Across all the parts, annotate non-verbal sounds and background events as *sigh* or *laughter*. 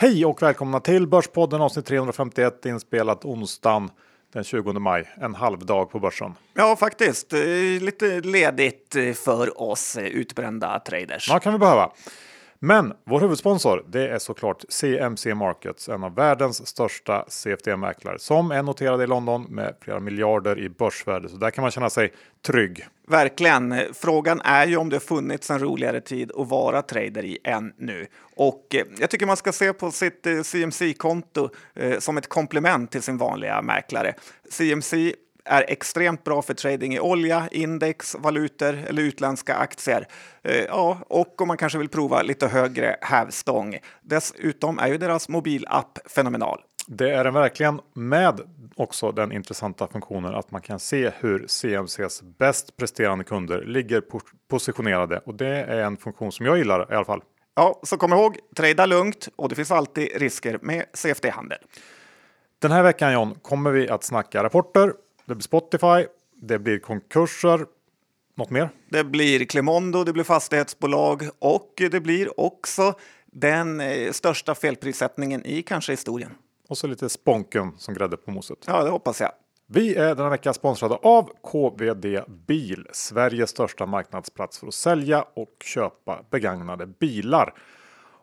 Hej och välkomna till Börspodden avsnitt 351 inspelat onsdagen den 20 maj. En halv dag på börsen. Ja, faktiskt. Lite ledigt för oss eh, utbrända traders. Ja, kan vi behöva. Men vår huvudsponsor det är såklart CMC Markets, en av världens största CFD-mäklare som är noterad i London med flera miljarder i börsvärde. Så där kan man känna sig trygg. Verkligen. Frågan är ju om det funnits en roligare tid att vara trader i än nu. Och eh, jag tycker man ska se på sitt eh, CMC-konto eh, som ett komplement till sin vanliga mäklare. CMC är extremt bra för trading i olja, index, valutor eller utländska aktier. Eh, ja, och om man kanske vill prova lite högre hävstång. Dessutom är ju deras mobilapp fenomenal. Det är den verkligen med också den intressanta funktionen att man kan se hur CMCs bäst presterande kunder ligger po- positionerade och det är en funktion som jag gillar i alla fall. Ja, så kom ihåg, trada lugnt och det finns alltid risker med CFD-handel. Den här veckan John kommer vi att snacka rapporter. Det blir Spotify, det blir konkurser. Något mer? Det blir Clemondo, det blir fastighetsbolag och det blir också den eh, största felprissättningen i kanske historien. Och så lite sponken som grädde på moset. Ja, det hoppas jag. Vi är denna vecka sponsrade av KVD Bil, Sveriges största marknadsplats för att sälja och köpa begagnade bilar.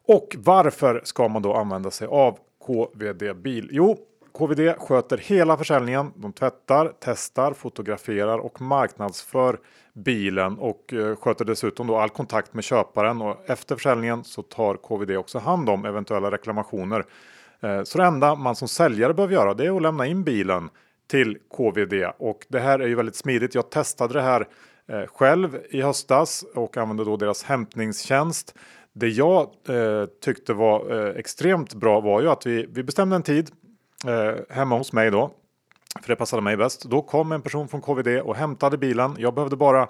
Och varför ska man då använda sig av KVD Bil? Jo, KVD sköter hela försäljningen. De tvättar, testar, fotograferar och marknadsför bilen och eh, sköter dessutom då all kontakt med köparen och efter försäljningen så tar KVD också hand om eventuella reklamationer. Eh, så det enda man som säljare behöver göra det är att lämna in bilen till KVD och det här är ju väldigt smidigt. Jag testade det här eh, själv i höstas och använde då deras hämtningstjänst. Det jag eh, tyckte var eh, extremt bra var ju att vi, vi bestämde en tid eh, hemma hos mig då. För det passade mig bäst. Då kom en person från KVD och hämtade bilen. Jag behövde bara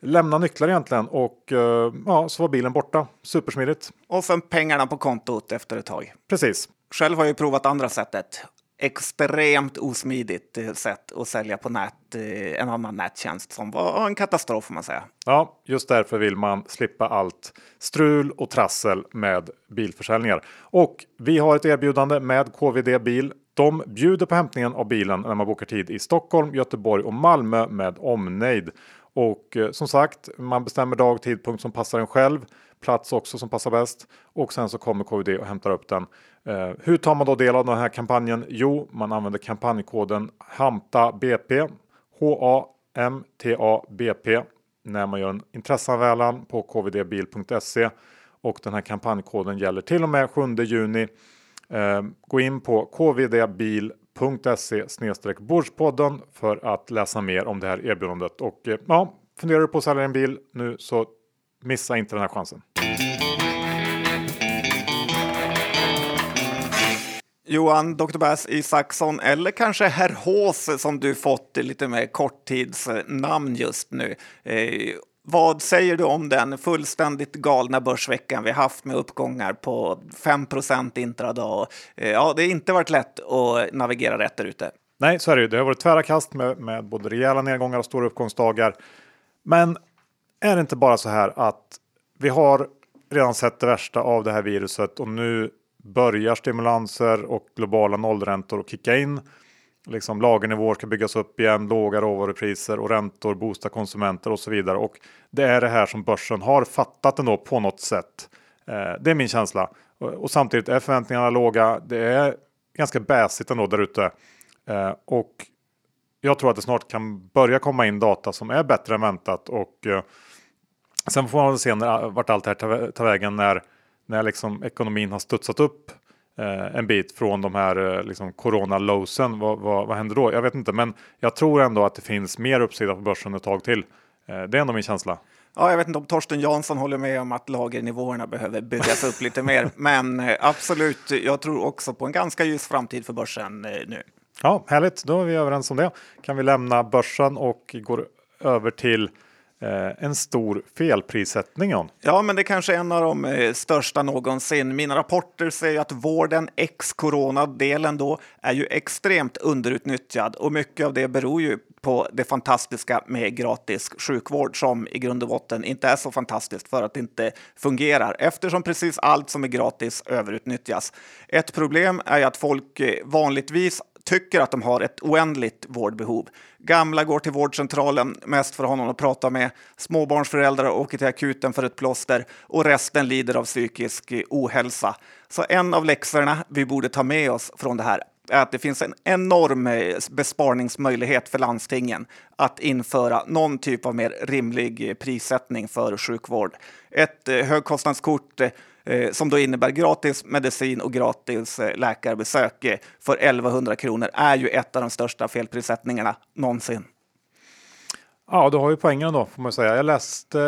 lämna nycklar egentligen och eh, ja, så var bilen borta. Supersmidigt. Och sen pengarna på kontot efter ett tag. Precis. Själv har jag provat andra sättet. Extremt osmidigt eh, sätt att sälja på nät, eh, en annan nättjänst som var en katastrof får man säga. Ja, just därför vill man slippa allt strul och trassel med bilförsäljningar. Och vi har ett erbjudande med KVD Bil. De bjuder på hämtningen av bilen när man bokar tid i Stockholm, Göteborg och Malmö med omnejd. Och eh, som sagt, man bestämmer dag, och tidpunkt som passar en själv, plats också som passar bäst och sen så kommer KVD och hämtar upp den. Eh, hur tar man då del av den här kampanjen? Jo, man använder kampanjkoden HAMTABP, H-A-M-T-A-B-P när man gör en intresseanmälan på kvdbil.se och den här kampanjkoden gäller till och med 7 juni. Eh, gå in på kvdbil.se Bordspodden för att läsa mer om det här erbjudandet. Och eh, ja, funderar du på att sälja en bil nu så missa inte den här chansen. Johan Dr. Bass Isaksson eller kanske Herr Hås som du fått lite mer korttidsnamn just nu. Eh, vad säger du om den fullständigt galna börsveckan vi haft med uppgångar på 5 intradag? Eh, ja, det har inte varit lätt att navigera rätt där ute. Nej, så är det ju. Det har varit tvära kast med, med både rejäla nedgångar och stora uppgångsdagar. Men är det inte bara så här att vi har redan sett det värsta av det här viruset och nu börjar stimulanser och globala nollräntor att kicka in. Liksom lagernivåer ska byggas upp igen, låga råvarupriser och räntor boostar konsumenter och så vidare. Och det är det här som börsen har fattat ändå på något sätt. Eh, det är min känsla. Och, samtidigt är förväntningarna låga. Det är ganska bäsigt ändå där ute. Eh, och jag tror att det snart kan börja komma in data som är bättre än väntat. Och eh, sen får man se när, vart allt det här tar, vägen när, när liksom ekonomin har studsat upp eh, en bit från de här eh, liksom corona-lowsen. Vad, vad, vad händer då? Jag vet inte, men jag tror ändå att det finns mer uppsida på börsen ett tag till. Eh, det är ändå min känsla. Ja, jag vet inte om Torsten Jansson håller med om att lagernivåerna behöver byggas upp lite mer, *laughs* men eh, absolut, jag tror också på en ganska ljus framtid för börsen eh, nu. Ja, härligt. Då är vi överens om det. Kan vi lämna börsen och går över till Eh, en stor felprissättning. John. Ja, men det kanske är en av de eh, största någonsin. Mina rapporter säger att vården ex corona-delen då är ju extremt underutnyttjad och mycket av det beror ju på det fantastiska med gratis sjukvård som i grund och botten inte är så fantastiskt för att det inte fungerar eftersom precis allt som är gratis överutnyttjas. Ett problem är ju att folk eh, vanligtvis tycker att de har ett oändligt vårdbehov. Gamla går till vårdcentralen mest för att ha någon att prata med. Småbarnsföräldrar åker till akuten för ett plåster och resten lider av psykisk ohälsa. Så en av läxorna vi borde ta med oss från det här är att det finns en enorm eh, besparingsmöjlighet för landstingen att införa någon typ av mer rimlig prissättning för sjukvård. Ett eh, högkostnadskort eh, som då innebär gratis medicin och gratis läkarbesök för 1100 kronor är ju ett av de största felprissättningarna någonsin. Ja, du har ju poängen då får man säga. Jag läste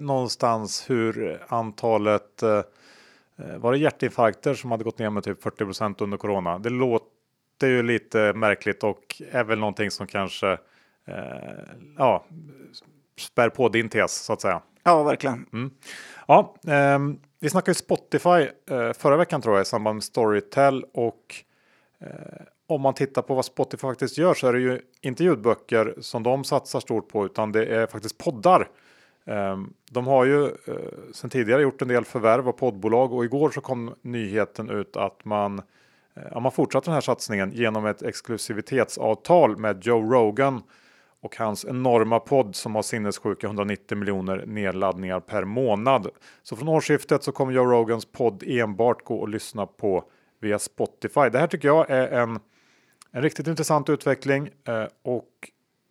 någonstans hur antalet var det hjärtinfarkter som hade gått ner med typ 40% under corona. Det låter ju lite märkligt och är väl någonting som kanske eh, ja, spär på din tes så att säga. Ja, verkligen. Mm. Ja, eh, vi snackade ju Spotify eh, förra veckan tror jag i samband med Storytel och eh, om man tittar på vad Spotify faktiskt gör så är det ju inte ljudböcker som de satsar stort på utan det är faktiskt poddar. Ehm, de har ju eh, sedan tidigare gjort en del förvärv av poddbolag och igår så kom nyheten ut att man Ja, man fortsatte den här satsningen genom ett exklusivitetsavtal med Joe Rogan och hans enorma podd som har sinnessjuka 190 miljoner nedladdningar per månad. Så från årsskiftet så kommer Joe Rogans podd enbart gå att lyssna på via Spotify. Det här tycker jag är en, en riktigt intressant utveckling eh, och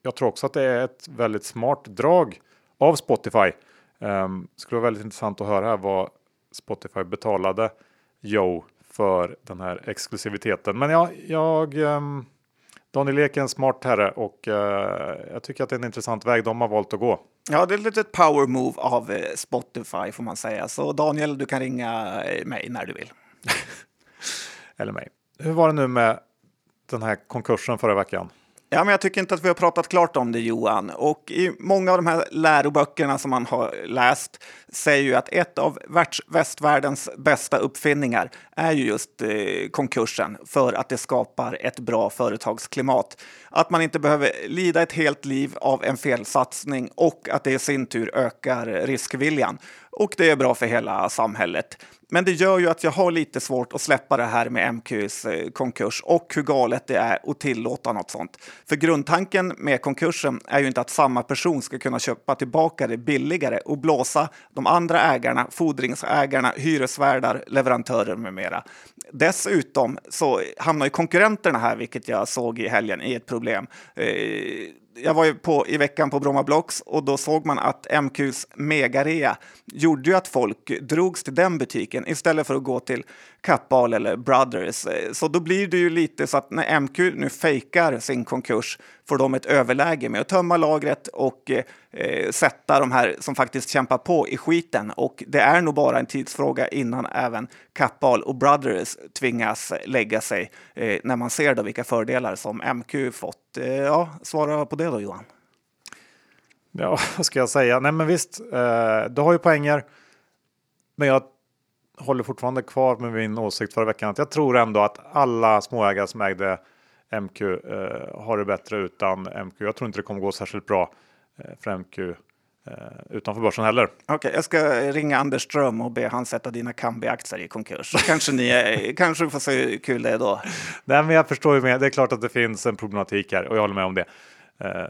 jag tror också att det är ett väldigt smart drag av Spotify. Eh, skulle vara väldigt intressant att höra här vad Spotify betalade Joe för den här exklusiviteten. Men ja, jag eh, Daniel Ek är en smart herre och uh, jag tycker att det är en intressant väg de har valt att gå. Ja, det är ett litet power move av eh, Spotify får man säga. Så Daniel, du kan ringa eh, mig när du vill. *laughs* Eller mig. Hur var det nu med den här konkursen förra veckan? Ja, men jag tycker inte att vi har pratat klart om det Johan. Och i många av de här läroböckerna som man har läst säger ju att ett av västvärldens bästa uppfinningar är ju just eh, konkursen för att det skapar ett bra företagsklimat. Att man inte behöver lida ett helt liv av en felsatsning och att det i sin tur ökar riskviljan. Och det är bra för hela samhället. Men det gör ju att jag har lite svårt att släppa det här med MQs eh, konkurs och hur galet det är att tillåta något sånt. För grundtanken med konkursen är ju inte att samma person ska kunna köpa tillbaka det billigare och blåsa de andra ägarna, fordringsägarna, hyresvärdar, leverantörer med mera. Dessutom så hamnar ju konkurrenterna här, vilket jag såg i helgen, i ett problem. Eh, jag var ju på, i veckan på Bromma Blocks och då såg man att MQs megarea gjorde ju att folk drogs till den butiken istället för att gå till Kappahl eller Brothers. Eh, så då blir det ju lite så att när MQ nu fejkar sin konkurs får de ett överläge med att tömma lagret och eh, eh, sätta de här som faktiskt kämpar på i skiten. Och det är nog bara en tidsfråga innan även Kappahl och Brothers tvingas lägga sig eh, när man ser då vilka fördelar som MQ fått. Eh, ja, svara på det då Johan. Ja, *laughs* vad ska jag säga? Nej, men visst, eh, du har ju poänger. Men jag håller fortfarande kvar med min åsikt förra veckan att jag tror ändå att alla småägare som ägde MQ eh, har det bättre utan MQ. Jag tror inte det kommer gå särskilt bra eh, för MQ eh, utanför börsen heller. Okej, okay, jag ska ringa Anders Ström och be han sätta dina Kambi-aktier i konkurs. kanske ni är, kanske får se hur kul det är då. Nej, men jag förstår ju med. Det är klart att det finns en problematik här och jag håller med om det. Uh,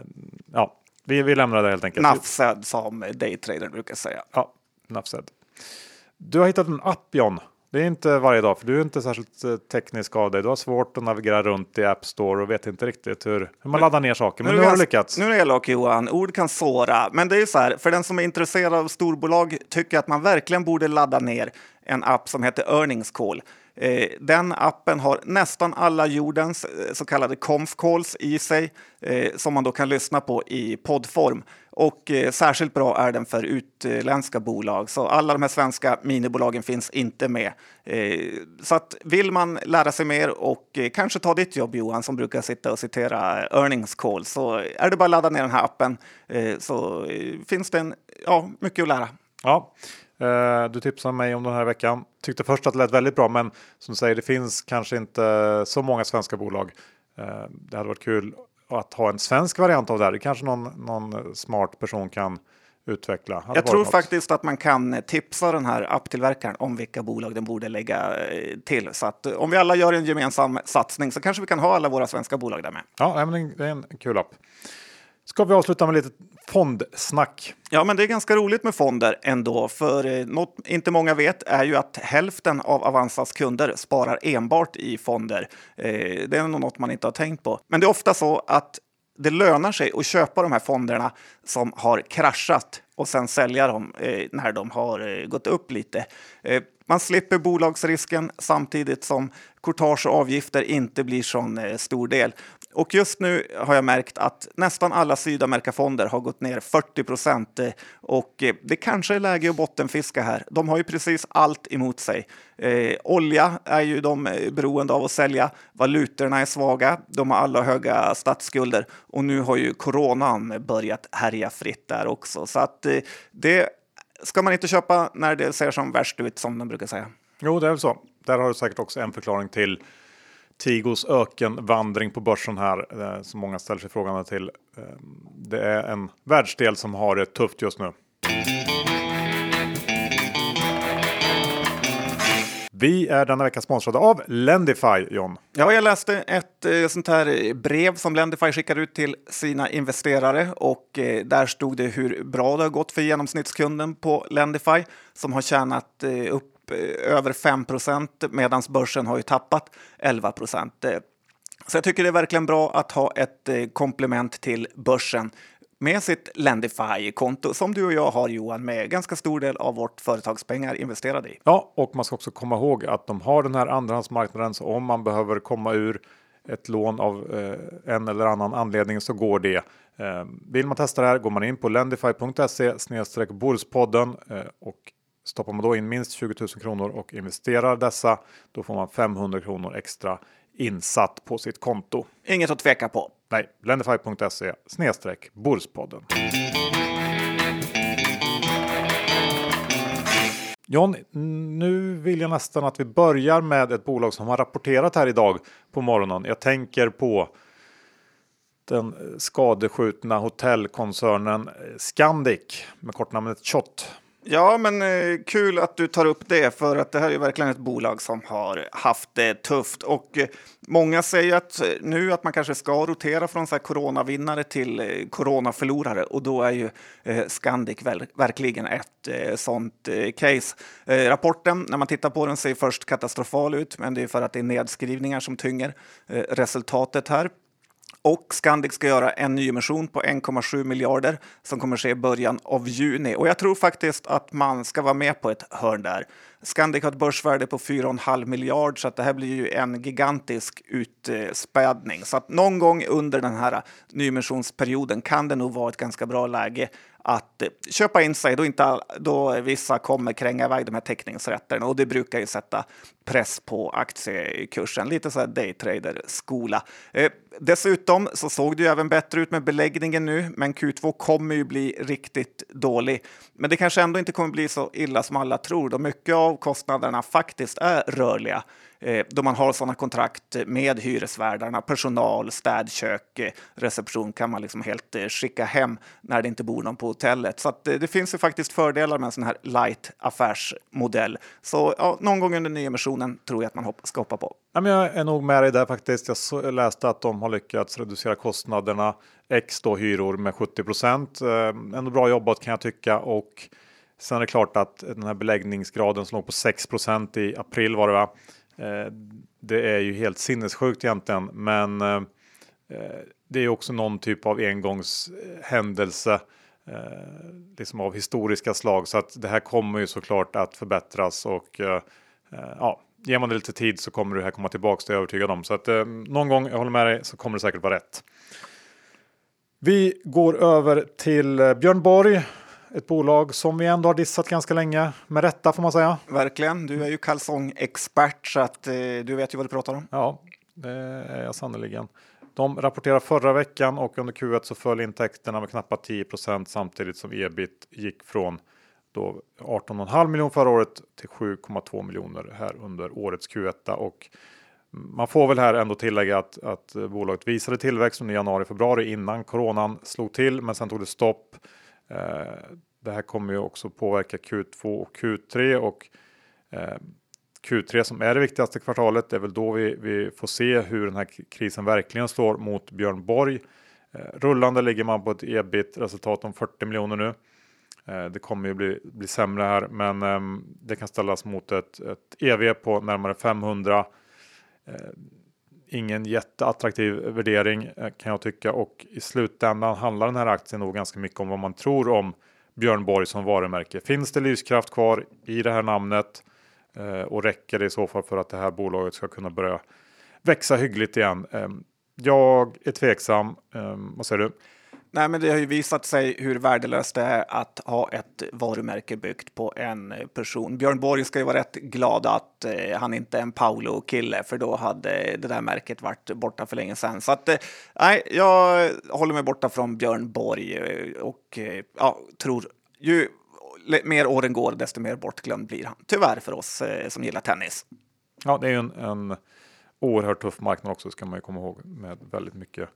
ja, vi, vi lämnar det helt enkelt. Nafsed som daytrader brukar säga. Ja, nafsed. Du har hittat en app John. Det är inte varje dag för du är inte särskilt eh, teknisk av dig. Du har svårt att navigera runt i App Store och vet inte riktigt hur, hur man laddar ner saker. Men nu, nu har du lyckats. Nu är det elak Johan, ord kan såra. Men det är ju så här, för den som är intresserad av storbolag tycker att man verkligen borde ladda ner en app som heter Earnings Call. Eh, den appen har nästan alla jordens eh, så kallade conf calls i sig eh, som man då kan lyssna på i poddform. Och särskilt bra är den för utländska bolag, så alla de här svenska minibolagen finns inte med. Så att vill man lära sig mer och kanske ta ditt jobb Johan som brukar sitta och citera earnings calls så är det bara att ladda ner den här appen så finns det en, ja, mycket att lära. Ja, du tipsade mig om den här veckan. Tyckte först att det lät väldigt bra, men som du säger, det finns kanske inte så många svenska bolag. Det hade varit kul att ha en svensk variant av det här. Det kanske någon, någon smart person kan utveckla. Jag tror något. faktiskt att man kan tipsa den här apptillverkaren om vilka bolag den borde lägga eh, till. Så att eh, om vi alla gör en gemensam satsning så kanske vi kan ha alla våra svenska bolag där med. Ja, det är en kul app. Ska vi avsluta med lite fondsnack? Ja, men det är ganska roligt med fonder ändå, för eh, något inte många vet är ju att hälften av Avanzas kunder sparar enbart i fonder. Eh, det är nog något man inte har tänkt på. Men det är ofta så att det lönar sig att köpa de här fonderna som har kraschat och sen sälja dem eh, när de har gått upp lite. Man slipper bolagsrisken samtidigt som courtage och avgifter inte blir sån stor del. Och just nu har jag märkt att nästan alla Sydamerikafonder har gått ner 40 procent eh, och eh, det kanske är läge att bottenfiska här. De har ju precis allt emot sig. Eh, olja är ju de eh, beroende av att sälja. Valutorna är svaga. De har alla höga statsskulder och nu har ju coronan börjat härja fritt där också. Så att eh, det ska man inte köpa när det ser som värst ut som de brukar säga. Jo, det är väl så. Där har du säkert också en förklaring till Tigos ökenvandring på börsen här eh, som många ställer sig frågande till. Eh, det är en världsdel som har det tufft just nu. Vi är denna vecka sponsrade av Lendify, John. Ja, jag läste ett eh, sånt här brev som Lendify skickar ut till sina investerare och eh, där stod det hur bra det har gått för genomsnittskunden på Lendify som har tjänat eh, upp Eh, över 5% medan börsen har ju tappat 11 eh, Så jag tycker det är verkligen bra att ha ett eh, komplement till börsen med sitt Lendify-konto som du och jag har Johan med ganska stor del av vårt företagspengar investerade i. Ja, och man ska också komma ihåg att de har den här andrahandsmarknaden så om man behöver komma ur ett lån av eh, en eller annan anledning så går det. Eh, vill man testa det här går man in på lendify.se snedstreck Börspodden eh, och Stoppar man då in minst 20 000 kronor och investerar dessa, då får man 500 kronor extra insatt på sitt konto. Inget att tveka på. Nej, lendify.se snedstreck Börspodden. John, nu vill jag nästan att vi börjar med ett bolag som har rapporterat här idag på morgonen. Jag tänker på den skadeskjutna hotellkoncernen Scandic med kortnamnet Chott. Ja, men eh, kul att du tar upp det, för att det här är verkligen ett bolag som har haft det tufft. Och eh, många säger att eh, nu att man kanske ska rotera från så här coronavinnare till eh, coronaförlorare och då är ju eh, Scandic väl, verkligen ett eh, sånt eh, case. Eh, rapporten, när man tittar på den, ser först katastrofal ut, men det är för att det är nedskrivningar som tynger eh, resultatet här. Och Scandic ska göra en nyemission på 1,7 miljarder som kommer ske i början av juni. Och jag tror faktiskt att man ska vara med på ett hörn där. Scandic har ett börsvärde på 4,5 miljard så att det här blir ju en gigantisk utspädning. Så att någon gång under den här nyemissionsperioden kan det nog vara ett ganska bra läge att köpa in sig då, inte, då vissa kommer kränga iväg de här teckningsrätterna och det brukar ju sätta press på aktiekursen. Lite så här daytrader-skola. Eh, dessutom så såg det ju även bättre ut med beläggningen nu, men Q2 kommer ju bli riktigt dålig. Men det kanske ändå inte kommer bli så illa som alla tror, då mycket av kostnaderna faktiskt är rörliga Eh, då man har sådana kontrakt med hyresvärdarna, personal, städkök, eh, reception kan man liksom helt eh, skicka hem när det inte bor någon på hotellet. Så att, eh, det finns ju faktiskt fördelar med en sån här light affärsmodell. Så ja, någon gång under nyemissionen tror jag att man ska hoppa på. Jag är nog med dig där faktiskt. Jag läste att de har lyckats reducera kostnaderna X då hyror med 70 procent. Eh, ändå bra jobbat kan jag tycka och sen är det klart att den här beläggningsgraden som låg på 6% i april var det va? Eh, det är ju helt sinnessjukt egentligen, men eh, det är också någon typ av engångshändelse eh, liksom av historiska slag så att det här kommer ju såklart att förbättras och eh, ja, ger man det lite tid så kommer det här komma tillbaka, det är jag övertygad om. Så att eh, någon gång, jag håller med dig, så kommer det säkert vara rätt. Vi går över till Björn Borg, ett bolag som vi ändå har dissat ganska länge, med rätta får man säga. Verkligen, du är ju kalsongexpert så att eh, du vet ju vad du pratar om. Ja, det är jag sannerligen. De rapporterade förra veckan och under Q1 så föll intäkterna med knappt 10% samtidigt som ebit gick från då 18,5 miljoner förra året till 7,2 miljoner här under årets Q1 och man får väl här ändå tillägga att, att bolaget visade tillväxt under januari februari innan coronan slog till, men sen tog det stopp. Eh, det här kommer ju också påverka Q2 och Q3 och eh, Q3 som är det viktigaste kvartalet. Det är väl då vi, vi får se hur den här krisen verkligen slår mot Björn Borg. Eh, rullande ligger man på ett ebit resultat om 40 miljoner nu. Det kommer ju bli, bli sämre här, men ehm, det kan ställas mot ett, ett EV på närmare 500. Ingen jätteattraktiv värdering eh, kan jag tycka och i slutändan handlar den här aktien nog ganska mycket om vad man tror om Björn Borg som varumärke. Finns det lyskraft kvar i det här namnet eh, och räcker det i så fall för att det här bolaget ska kunna börja växa hyggligt igen? Ehm, jag är tveksam. Ehm, vad säger du? Nej, men det har ju visat sig hur värdelöst det är att ha ett varumärke byggt på en person. Björn Borg ska ju vara rätt glad att eh, han inte är en Paolo-kille, för då hade det där märket varit borta för länge sedan. Så att, eh, nej, jag håller mig borta från Björn Borg eh, och eh, ja, tror ju mer åren går, desto mer bortglömd blir han. Tyvärr för oss eh, som gillar tennis. Ja, det är ju en, en oerhört tuff marknad också, ska man ju komma ihåg, med väldigt mycket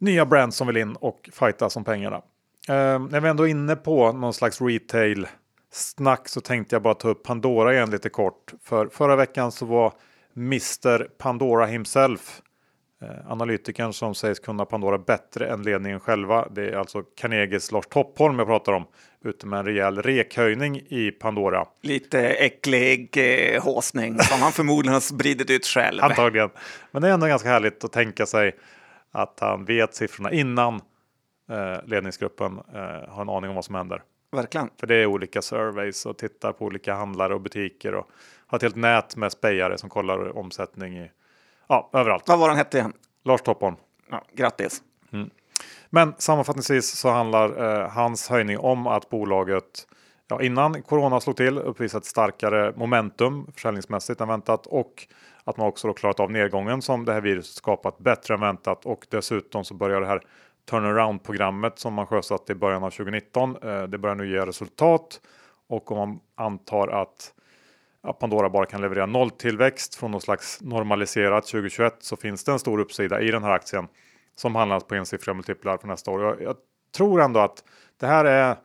nya brands som vill in och fighta som pengarna. Eh, när vi ändå är inne på någon slags retail snack så tänkte jag bara ta upp Pandora igen lite kort. För förra veckan så var Mr Pandora himself eh, analytikern som sägs kunna Pandora bättre än ledningen själva. Det är alltså Carnegies Lars Toppholm jag pratar om. Ute med en rejäl rekhöjning i Pandora. Lite äcklig eh, håsning som han förmodligen har spridit ut själv. *laughs* Antagligen. Men det är ändå ganska härligt att tänka sig att han vet siffrorna innan eh, ledningsgruppen eh, har en aning om vad som händer. Verkligen. För det är olika surveys och tittar på olika handlare och butiker och har ett helt nät med spejare som kollar omsättning i ja, överallt. Vad var han hette igen? Lars Toppholm. Ja, grattis. Mm. Men sammanfattningsvis så handlar eh, hans höjning om att bolaget ja, innan corona slog till uppvisat starkare momentum försäljningsmässigt än väntat och att man också då klarat av nedgången som det här viruset skapat bättre än väntat och dessutom så börjar det här turnaround programmet som man sjösatte i början av 2019. Eh, det börjar nu ge resultat och om man antar att Pandora bara kan leverera nolltillväxt från något slags normaliserat 2021 så finns det en stor uppsida i den här aktien som handlas på ensiffriga multiplar för nästa år. Jag, jag tror ändå att det här är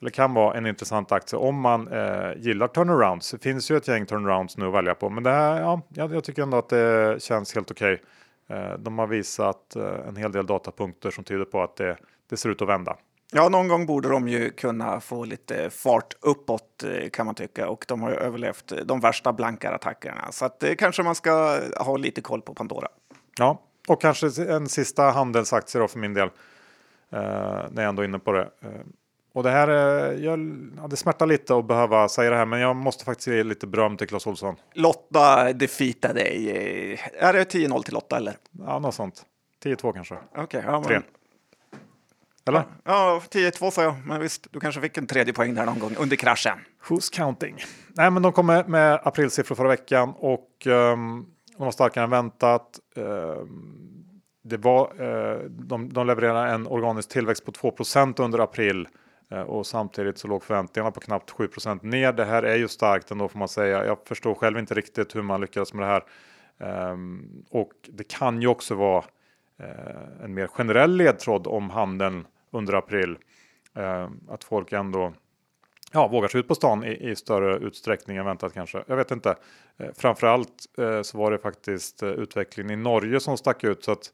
eller kan vara en intressant aktie om man eh, gillar turnarounds. Det finns ju ett gäng turnarounds nu att välja på, men det här, ja, jag, tycker ändå att det känns helt okej. Okay. Eh, de har visat eh, en hel del datapunkter som tyder på att det, det ser ut att vända. Ja, någon gång borde de ju kunna få lite fart uppåt eh, kan man tycka och de har ju överlevt de värsta blankarattackerna så att eh, kanske man ska ha lite koll på Pandora. Ja, och kanske en sista handelsaktie då för min del. Eh, när jag ändå är inne på det. Eh, och det här, jag, ja, det smärtar lite att behöva säga det här, men jag måste faktiskt ge lite beröm till Clas Ohlson. Lotta defeatar dig. Är det 10-0 till Lotta eller? Ja, något sånt. 10-2 kanske. Okej, okay, ja, men... Eller? Ja, 10-2 sa jag, men visst, du kanske fick en tredje poäng där någon gång under kraschen. Who's counting? Nej, men de kom med, med aprilsiffror förra veckan och um, de var starkare än väntat. Um, det var, uh, de, de levererade en organisk tillväxt på 2 under april Eh, Eh, och samtidigt så låg förväntningarna på knappt 7% ner. Det här är ju starkt ändå får man säga. Jag förstår själv inte riktigt hur man lyckades med det här. Ehm, och det kan ju också vara eh, en mer generell ledtråd om handeln under april. Ehm, att folk ändå ja, vågar sig ut på stan i, i, större utsträckning än väntat kanske. Jag vet inte. Eh, framförallt så var det faktiskt utvecklingen i Norge som stack ut så att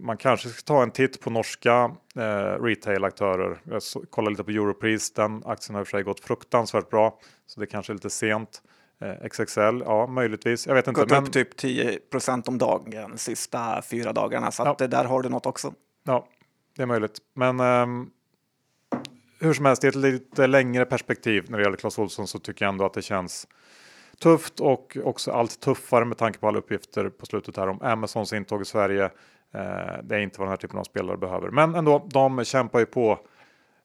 man kanske ska ta en titt på norska eh, retailaktörer. Jag kollar lite på Europris. Den aktien har i och för sig gått fruktansvärt bra, så det kanske är lite sent. Eh, XXL, ja möjligtvis. Jag vet inte. Gått men... upp typ 10% om dagen de sista fyra dagarna, så att ja. där har du något också. Ja, det är möjligt. Men um, hur som helst, i ett lite längre perspektiv när det gäller Clas Ohlson så tycker jag ändå att det känns tufft och också allt tuffare med tanke på alla uppgifter på slutet här om Amazons intåg i Sverige. Eh, det är inte vad den här typen av spelare behöver, men ändå, de kämpar ju på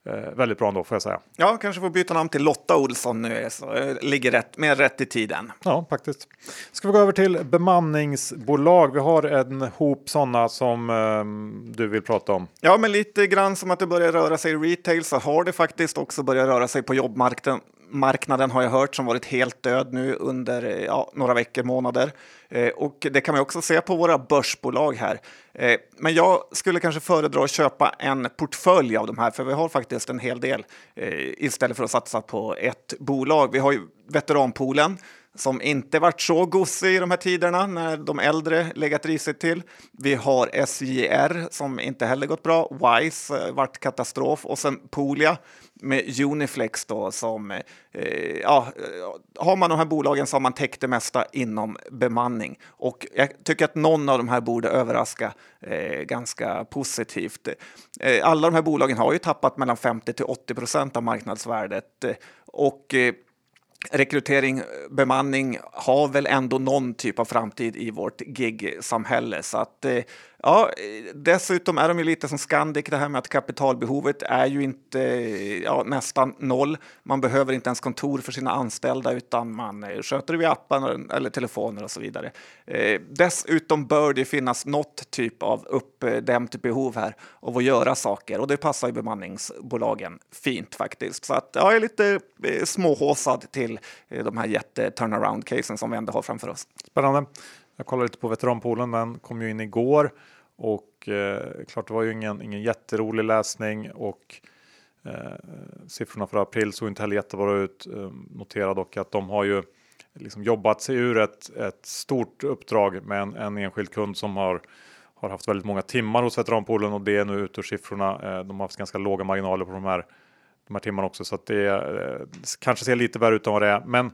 Eh, väldigt bra ändå får jag säga. Ja, kanske får byta namn till Lotta Olsson nu, så eh, ligger rätt, mer rätt i tiden. Ja, faktiskt. Ska vi gå över till bemanningsbolag? Vi har en hop sådana som eh, du vill prata om. Ja, men lite grann som att det börjar röra sig i retail så har det faktiskt också börjat röra sig på jobbmarknaden marknaden har jag hört som varit helt död nu under ja, några veckor, månader. Eh, och det kan man också se på våra börsbolag här. Eh, men jag skulle kanske föredra att köpa en portfölj av de här, för vi har faktiskt en hel del eh, istället för att satsa på ett bolag. Vi har ju veteranpoolen som inte varit så gosig i de här tiderna när de äldre legat risigt till. Vi har SJR som inte heller gått bra. Wise eh, vart katastrof och sen Polia med Uniflex då som, eh, ja, eh, har man de här bolagen så har man täckt det mesta inom bemanning. Och jag tycker att någon av de här borde överraska eh, ganska positivt. Eh, alla de här bolagen har ju tappat mellan 50 till 80 procent av marknadsvärdet eh, och eh, rekrytering, bemanning har väl ändå någon typ av framtid i vårt gig-samhälle. Så att eh, Ja, dessutom är de ju lite som Scandic, det här med att kapitalbehovet är ju inte ja, nästan noll. Man behöver inte ens kontor för sina anställda utan man eh, sköter det via appen eller telefoner och så vidare. Eh, dessutom bör det finnas något typ av uppdämt behov här av att göra saker och det passar ju bemanningsbolagen fint faktiskt. Så att ja, jag är lite eh, småhåsad till eh, de här jätte-turnaround-casen som vi ändå har framför oss. Spännande. Jag kollade lite på veteranpoolen, den kom ju in igår och eh, klart det var ju ingen, ingen jätterolig läsning och eh, siffrorna för april såg inte heller jättebra ut. Eh, notera dock att de har ju liksom jobbat sig ur ett, ett stort uppdrag med en, en enskild kund som har har haft väldigt många timmar hos veteranpoolen och det är nu ut ur siffrorna. Eh, de har haft ganska låga marginaler på de här, de här timmarna också så att det eh, kanske ser lite värre ut än vad det är. Men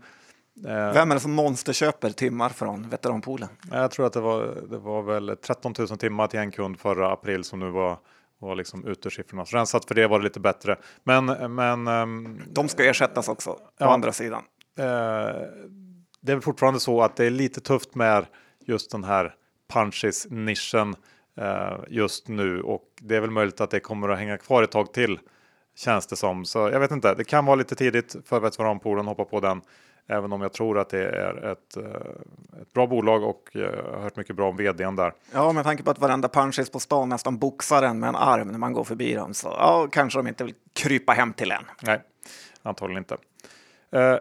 vem är det som monsterköper timmar från veteranpoolen? Jag tror att det var, det var väl 13 000 timmar till en kund förra april som nu var var liksom ut ur siffrorna. Så rensat för det var det lite bättre. Men, men ehm, de ska ersättas också på ja, andra sidan. Eh, det är fortfarande så att det är lite tufft med just den här punches nischen eh, just nu och det är väl möjligt att det kommer att hänga kvar ett tag till känns det som. Så jag vet inte. Det kan vara lite tidigt för veteranpoolen att hoppa på den. Även om jag tror att det är ett, eh, ett bra bolag och jag har hört mycket bra om vdn där. Ja, med tanke på att varenda punchis på stan nästan boxar en med en arm när man går förbi dem så ja, kanske de inte vill krypa hem till en. Nej, antagligen inte. Eh,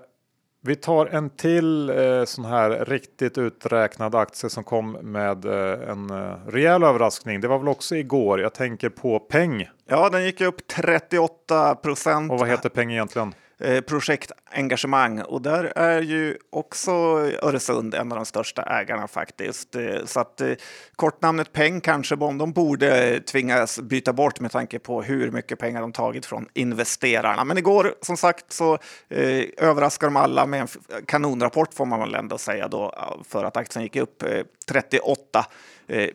vi tar en till eh, sån här riktigt uträknad aktie som kom med eh, en eh, rejäl överraskning. Det var väl också igår. Jag tänker på Peng. Ja, den gick upp 38 procent. Och vad heter Peng egentligen? Eh, projektengagemang och där är ju också Öresund en av de största ägarna faktiskt. Eh, så att eh, kortnamnet Peng kanske de borde tvingas byta bort med tanke på hur mycket pengar de tagit från investerarna. Men igår som sagt så överraskade överraskar de alla med en kanonrapport får man väl ändå säga då för att aktien gick upp 38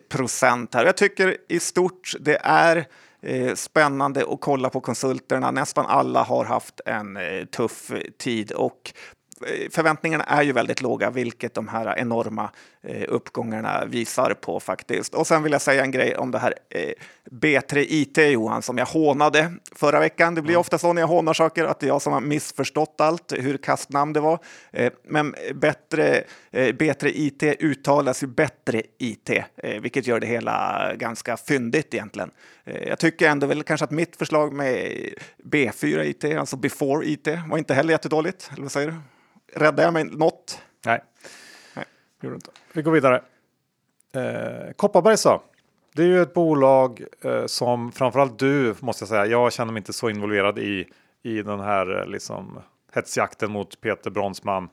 procent här. Jag tycker i stort det är Eh, spännande att kolla på konsulterna. Nästan alla har haft en eh, tuff tid och eh, förväntningarna är ju väldigt låga, vilket de här enorma uppgångarna visar på faktiskt. Och sen vill jag säga en grej om det här eh, B3 IT Johan, som jag hånade förra veckan. Det blir ofta så när jag hånar saker att det är jag som har missförstått allt, hur kastnamn det var. men bättre, B3 IT uttalas ju bättre IT, vilket gör det hela ganska fyndigt egentligen. jag tycker ändå väl kanske att mitt förslag med B4 IT, alltså before IT, var inte heller jättedåligt. Eller vad säger du? Räddade jag mig något? Nej. Gjorde inte. vi går vidare. Eh, Kopparberg. Det är ju ett bolag eh, som framförallt du måste jag säga. Jag känner mig inte så involverad i, i den här eh, liksom hetsjakten mot Peter Bronsman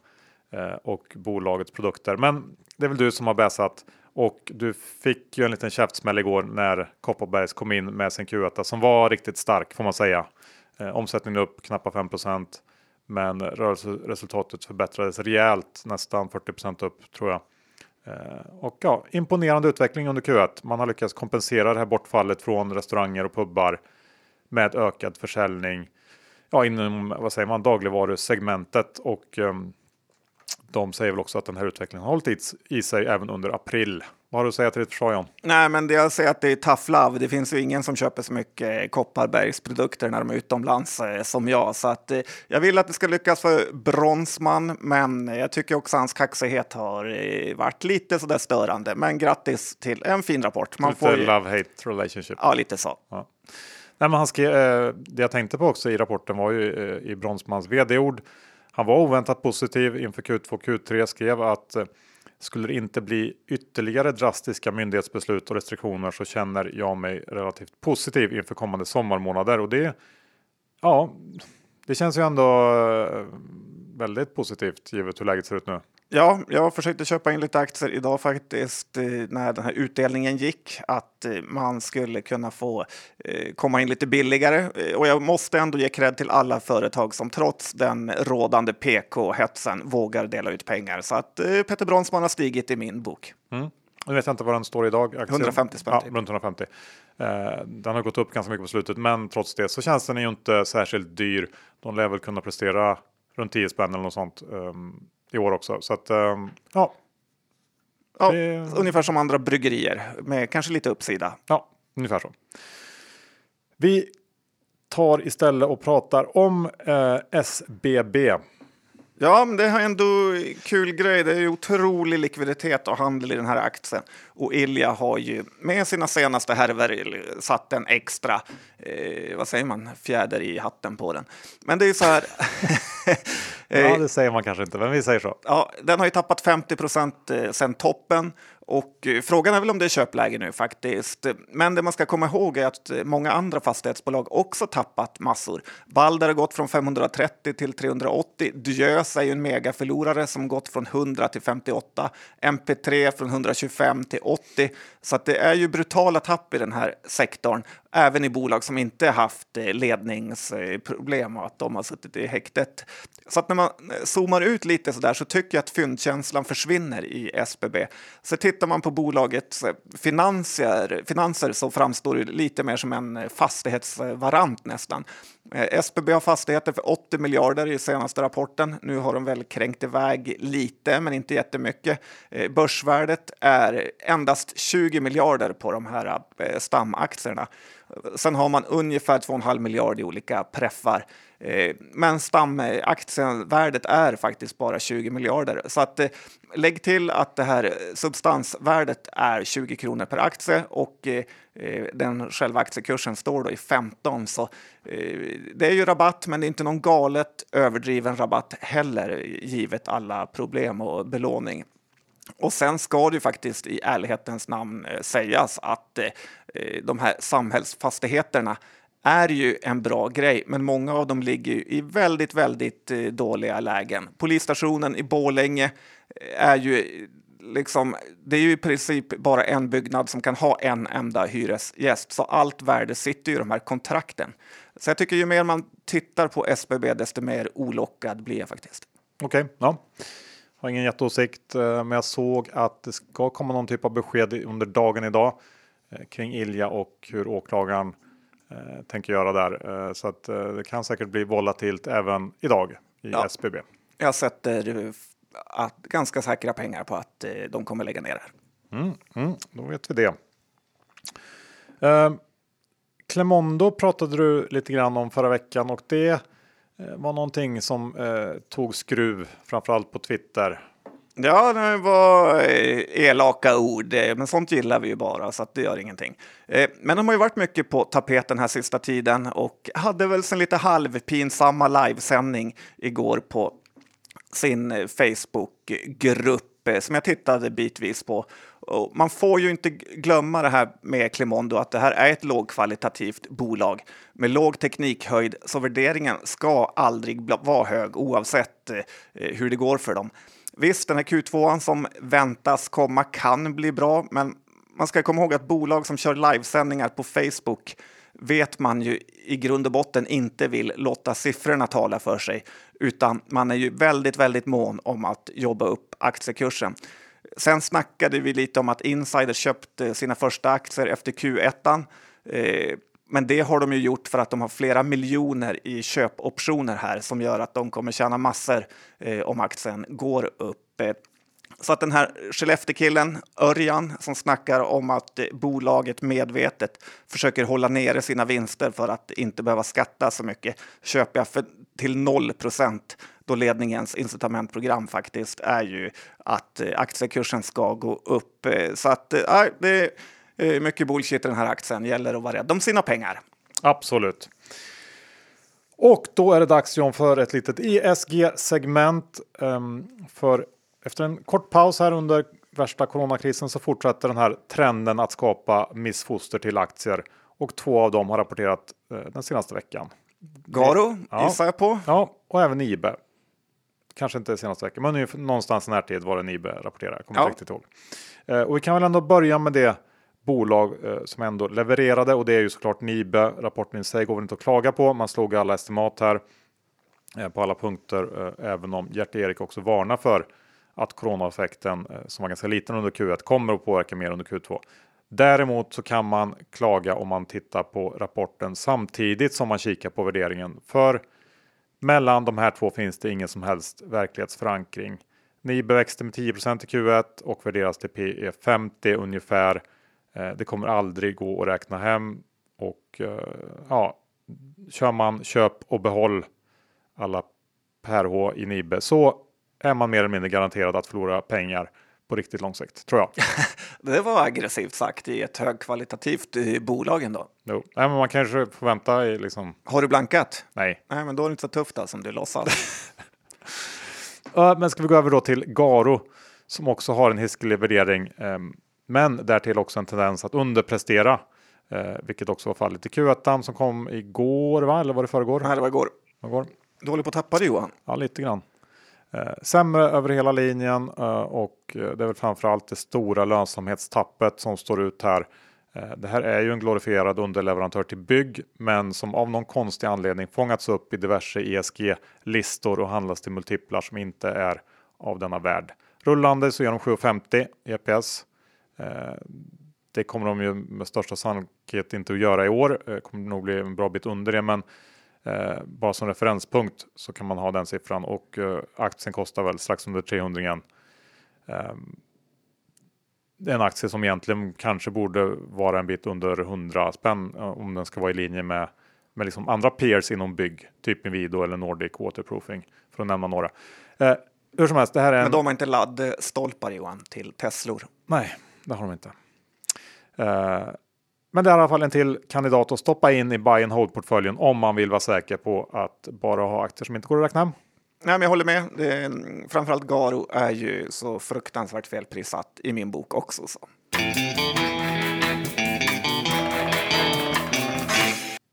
eh, och bolagets produkter. Men det är väl du som har bäsat och du fick ju en liten käftsmäll igår när Kopparbergs kom in med sin Q1 som var riktigt stark får man säga. Eh, omsättningen upp knappt 5 men rörelseresultatet förbättrades rejält, nästan 40% upp tror jag. Eh, och ja, imponerande utveckling under Q1. Man har lyckats kompensera det här bortfallet från restauranger och pubbar med ökad försäljning ja, inom vad säger man, dagligvarusegmentet och um, de säger väl också att den här utvecklingen har hållit i sig även under april. Vad har du att säga till ditt försvar John? Nej, men det jag säger att det är tough love. Det finns ju ingen som köper så mycket Kopparbergs produkter när de är utomlands eh, som jag. Så att, eh, jag vill att det ska lyckas för Bronsman, men jag tycker också hans kaxighet har eh, varit lite sådär störande. Men grattis till en fin rapport. Man lite får ju... love-hate relationship. Ja, lite så. Ja. Nej, men han skrev, det jag tänkte på också i rapporten var ju i Bronsmans vd-ord. Han var oväntat positiv inför Q2 och Q3 skrev att eh, skulle det inte bli ytterligare drastiska myndighetsbeslut och restriktioner så känner jag mig relativt positiv inför kommande sommarmånader och det. Ja, det känns ju ändå eh, väldigt positivt givet hur läget ser ut nu. Ja, jag försökte köpa in lite aktier idag faktiskt eh, när den här utdelningen gick. Att eh, man skulle kunna få eh, komma in lite billigare. Och jag måste ändå ge cred till alla företag som trots den rådande PK-hetsen vågar dela ut pengar. Så att Peter Bronsman har stigit i min bok. Mm. Nu vet jag inte vad den står idag. Aktien. 150 spänn. Ja, typ. runt 150. den har gått upp ganska mycket på slutet, men trots det så känns den ju inte särskilt dyr. De lär väl kunna prestera runt 10 spänn eller något sånt. Ehm, i år också. Så att, um, ja. ja det... Ungefär som andra bryggerier med kanske lite uppsida. Ja, ungefär så. Vi tar istället och pratar om eh, SBB. Ja, men det är ändå kul grej. Det är otrolig likviditet och handel i den här aktien. Och Ilja har ju med sina senaste härvor satt en extra, eh, vad säger man, fjäder i hatten på den. Men det är så här. *laughs* *laughs* ja, det säger man kanske inte, men vi säger så. Ja, den har ju tappat 50 procent eh, sedan toppen och eh, frågan är väl om det är köpläge nu faktiskt. Men det man ska komma ihåg är att eh, många andra fastighetsbolag också tappat massor. Balder har gått från 530 till 380. Diös är ju en megaförlorare som gått från 100 till 58. MP3 från 125 till 80. Så det är ju brutala tapp i den här sektorn även i bolag som inte haft eh, ledningsproblem och att de har suttit i häktet. Så att när man eh, zoomar ut lite så där så tycker jag att fyndkänslan försvinner i SBB. Så tittar man på bolagets eh, finanser, finanser så framstår det lite mer som en fastighetsvarant nästan. SBB har fastigheter för 80 miljarder i senaste rapporten. Nu har de väl kränkt iväg lite, men inte jättemycket. Börsvärdet är endast 20 miljarder på de här stamaktierna. Sen har man ungefär 2,5 miljarder i olika preffar. Eh, men stamaktievärdet är faktiskt bara 20 miljarder. Så att, eh, lägg till att det här substansvärdet är 20 kronor per aktie och eh, den själva aktiekursen står då i 15. Så det är ju rabatt, men det är inte någon galet överdriven rabatt heller givet alla problem och belåning. Och sen ska det ju faktiskt i ärlighetens namn eh, sägas att eh, eh, de här samhällsfastigheterna är ju en bra grej, men många av dem ligger i väldigt, väldigt dåliga lägen. Polisstationen i Bålänge är ju liksom, det är ju i princip bara en byggnad som kan ha en enda hyresgäst, så allt värde sitter ju i de här kontrakten. Så jag tycker ju mer man tittar på SBB, desto mer olockad blir jag faktiskt. Okej, okay, ja. Har ingen jätteåsikt, eh, men jag såg att det ska komma någon typ av besked under dagen idag eh, kring Ilja och hur åklagaren eh, tänker göra där. Så att det kan säkert bli volatilt även idag i ja. SBB. Jag sätter att, ganska säkra pengar på att de kommer lägga ner det mm, mm, då vet vi det. Eh, Clemondo pratade du lite grann om förra veckan och det Eh, var någonting som eh, tog skruv, framförallt på Twitter. Ja, det var eh, elaka ord, eh, men sånt gillar vi ju bara så att det gör ingenting. Men de har ju varit mycket på tapeten här sista tiden och hade väl sin lite halvpinsamma livesändning igår på sin Facebookgrupp som jag tittade bitvis på. Och man får ju inte glömma det här med Climondo, att det här är ett lågkvalitativt bolag med låg teknikhöjd, så värderingen ska aldrig vara hög oavsett eh, eh, hur det går för dem. Visst, den här Q2 som väntas komma kan bli bra, men man ska komma ihåg att bolag som kör livesändningar på Facebook vet man ju i grund och botten inte vill låta siffrorna tala för sig, utan man är ju väldigt, väldigt mån om att jobba upp aktiekursen. Sen snackade vi lite om att insiders köpte sina första aktier efter Q1. Eh, Men det har de ju gjort för att de har flera miljoner i köpoptioner här som gör att de kommer tjäna massor eh, om aktien går upp. Eh, så att den här Skellefteå-killen, Örjan, som snackar om att bolaget medvetet försöker hålla nere sina vinster för att inte behöva skatta så mycket, köper jag för, till 0 procent då ledningens incitamentprogram faktiskt är ju att eh, aktiekursen ska gå upp. Eh, så att äh, det är mycket bullshit i den här aktien. Gäller att vara rädd om sina pengar. Absolut. Och då är det dags John för ett litet ESG-segment. Um, ehm, för efter en kort paus här under värsta coronakrisen så fortsätter den här trenden att skapa missfoster till aktier och två av dem har rapporterat eh, den senaste veckan. Garo ja. gissar jag på. Ja, och även Nibe. Kanske inte senaste veckan, men någonstans i närtid var det Nibe rapporterade. Jag kommer ja. inte riktigt ihåg. Eh, och vi kan väl ändå börja med det bolag eh, som ändå levererade och det är ju såklart Nibe. Rapporten i sig går väl inte att klaga på. Man slog alla estimat här på alla punkter, även om Gert-Erik också varnar för att coronaeffekten eh, som var ganska liten under Q1 kommer att påverka mer under Q2. Däremot så kan man klaga om man tittar på rapporten samtidigt som man kikar på värderingen. För mellan de här två finns det ingen som helst verklighetsförankring. Nibe växte med 10 i Q1 och värderas till P 50 ungefär. Eh, det kommer aldrig gå att räkna hem och eh, ja, kör man köp och behåll alla per H i Nibe så är man mer eller mindre garanterad att förlora pengar på riktigt lång sikt, tror jag. *laughs* det var aggressivt sagt i ett högkvalitativt eh, bolag ändå. Jo, Nej, men man kanske får vänta i liksom... Har du blankat? Nej. Nej, men då är det inte så tufft då, som du låtsas. men ska vi gå över då till Garo som också har en hiskelig värdering, ehm, men därtill också en tendens att underprestera, eh, vilket också var fallet i Q1 som kom igår, va? eller var det förrgår? Nej, det var igår. igår. Du håller på att tappa det Johan. Ja, lite grann. Eh, sämre över hela linjen eh, och eh, det är väl framförallt det stora lönsamhetstappet som står ut här. Eh, det här är ju en glorifierad underleverantör till bygg, men som av någon konstig anledning fångats upp i diverse ESG-listor och handlas till multiplar som inte är av denna värld. Rullande så ger de 7,50 EPS. Det kommer de ju med största sannolikhet inte att göra i år. Det kommer nog bli en bra bit under det, men Eh, bara som referenspunkt så kan man ha den siffran och eh, aktien kostar väl strax under 300 igen. Eh, en aktie som egentligen kanske borde vara en bit under 100 spänn eh, om den ska vara i linje med, med liksom andra peers inom bygg, typ Inwido eller Nordic Waterproofing för att nämna några. Eh, hur som helst, det här är en... Men de har inte laddstolpar Johan till Teslor? Nej, det har de inte. Men det är i alla fall en till kandidat att stoppa in i buy and hold portföljen om man vill vara säker på att bara ha aktier som inte går att räkna. Nej, men jag håller med. Det framförallt Garo är ju så fruktansvärt felprissatt i min bok också. Så.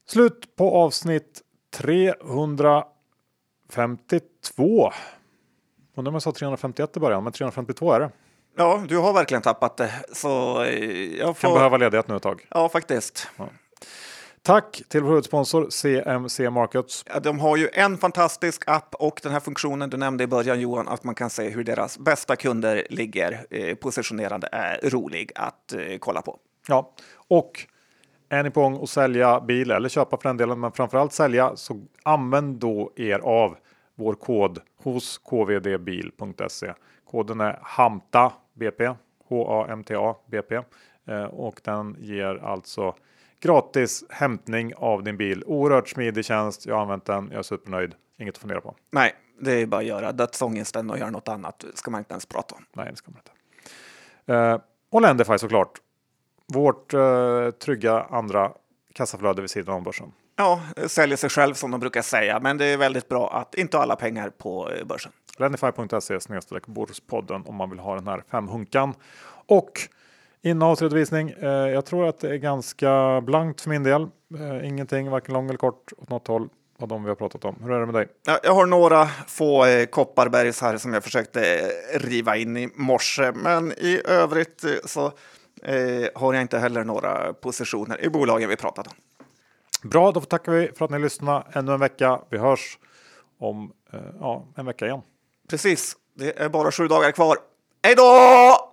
Slut på avsnitt 352. Undrar om jag sa 351 i början, men 352 är det. Ja, du har verkligen tappat det. Så eh, jag får... Kan behöva ledighet nu ett tag. Ja, faktiskt. Ja. Tack till vår huvudsponsor CMC Markets. Ja, de har ju en fantastisk app och den här funktionen du nämnde i början Johan, att man kan se hur deras bästa kunder ligger eh, positionerade är rolig att eh, kolla på. Ja, och är ni på gång att sälja bil eller köpa för den delen, men framförallt sälja så använd då er av vår kod hos kvdbil.se. Koden är HAMTA BP, H-A-M-T-A BP eh, och den ger alltså gratis hämtning av din bil. Oerhört smidig tjänst. Jag har använt den. Jag är supernöjd. Inget att fundera på. Nej, det är bara att göra dödsångesten och göra något annat. ska man inte ens prata om. Nej, det ska man inte. Eh, och Lendify såklart. Vårt eh, trygga andra kassaflöde vid sidan om börsen. Ja, säljer sig själv som de brukar säga, men det är väldigt bra att inte ha alla pengar på börsen. Lendify.se Börspodden om man vill ha den här femhunkan. Och innehavsredovisning. Eh, jag tror att det är ganska blankt för min del. Eh, ingenting, varken lång eller kort åt något håll av de vi har pratat om. Hur är det med dig? Jag har några få eh, Kopparbergs här som jag försökte eh, riva in i morse, men i övrigt eh, så eh, har jag inte heller några positioner i bolagen vi pratat om. Bra, då tackar vi för att ni lyssnade ännu en vecka. Vi hörs om ja, en vecka igen. Precis, det är bara sju dagar kvar. Hej då!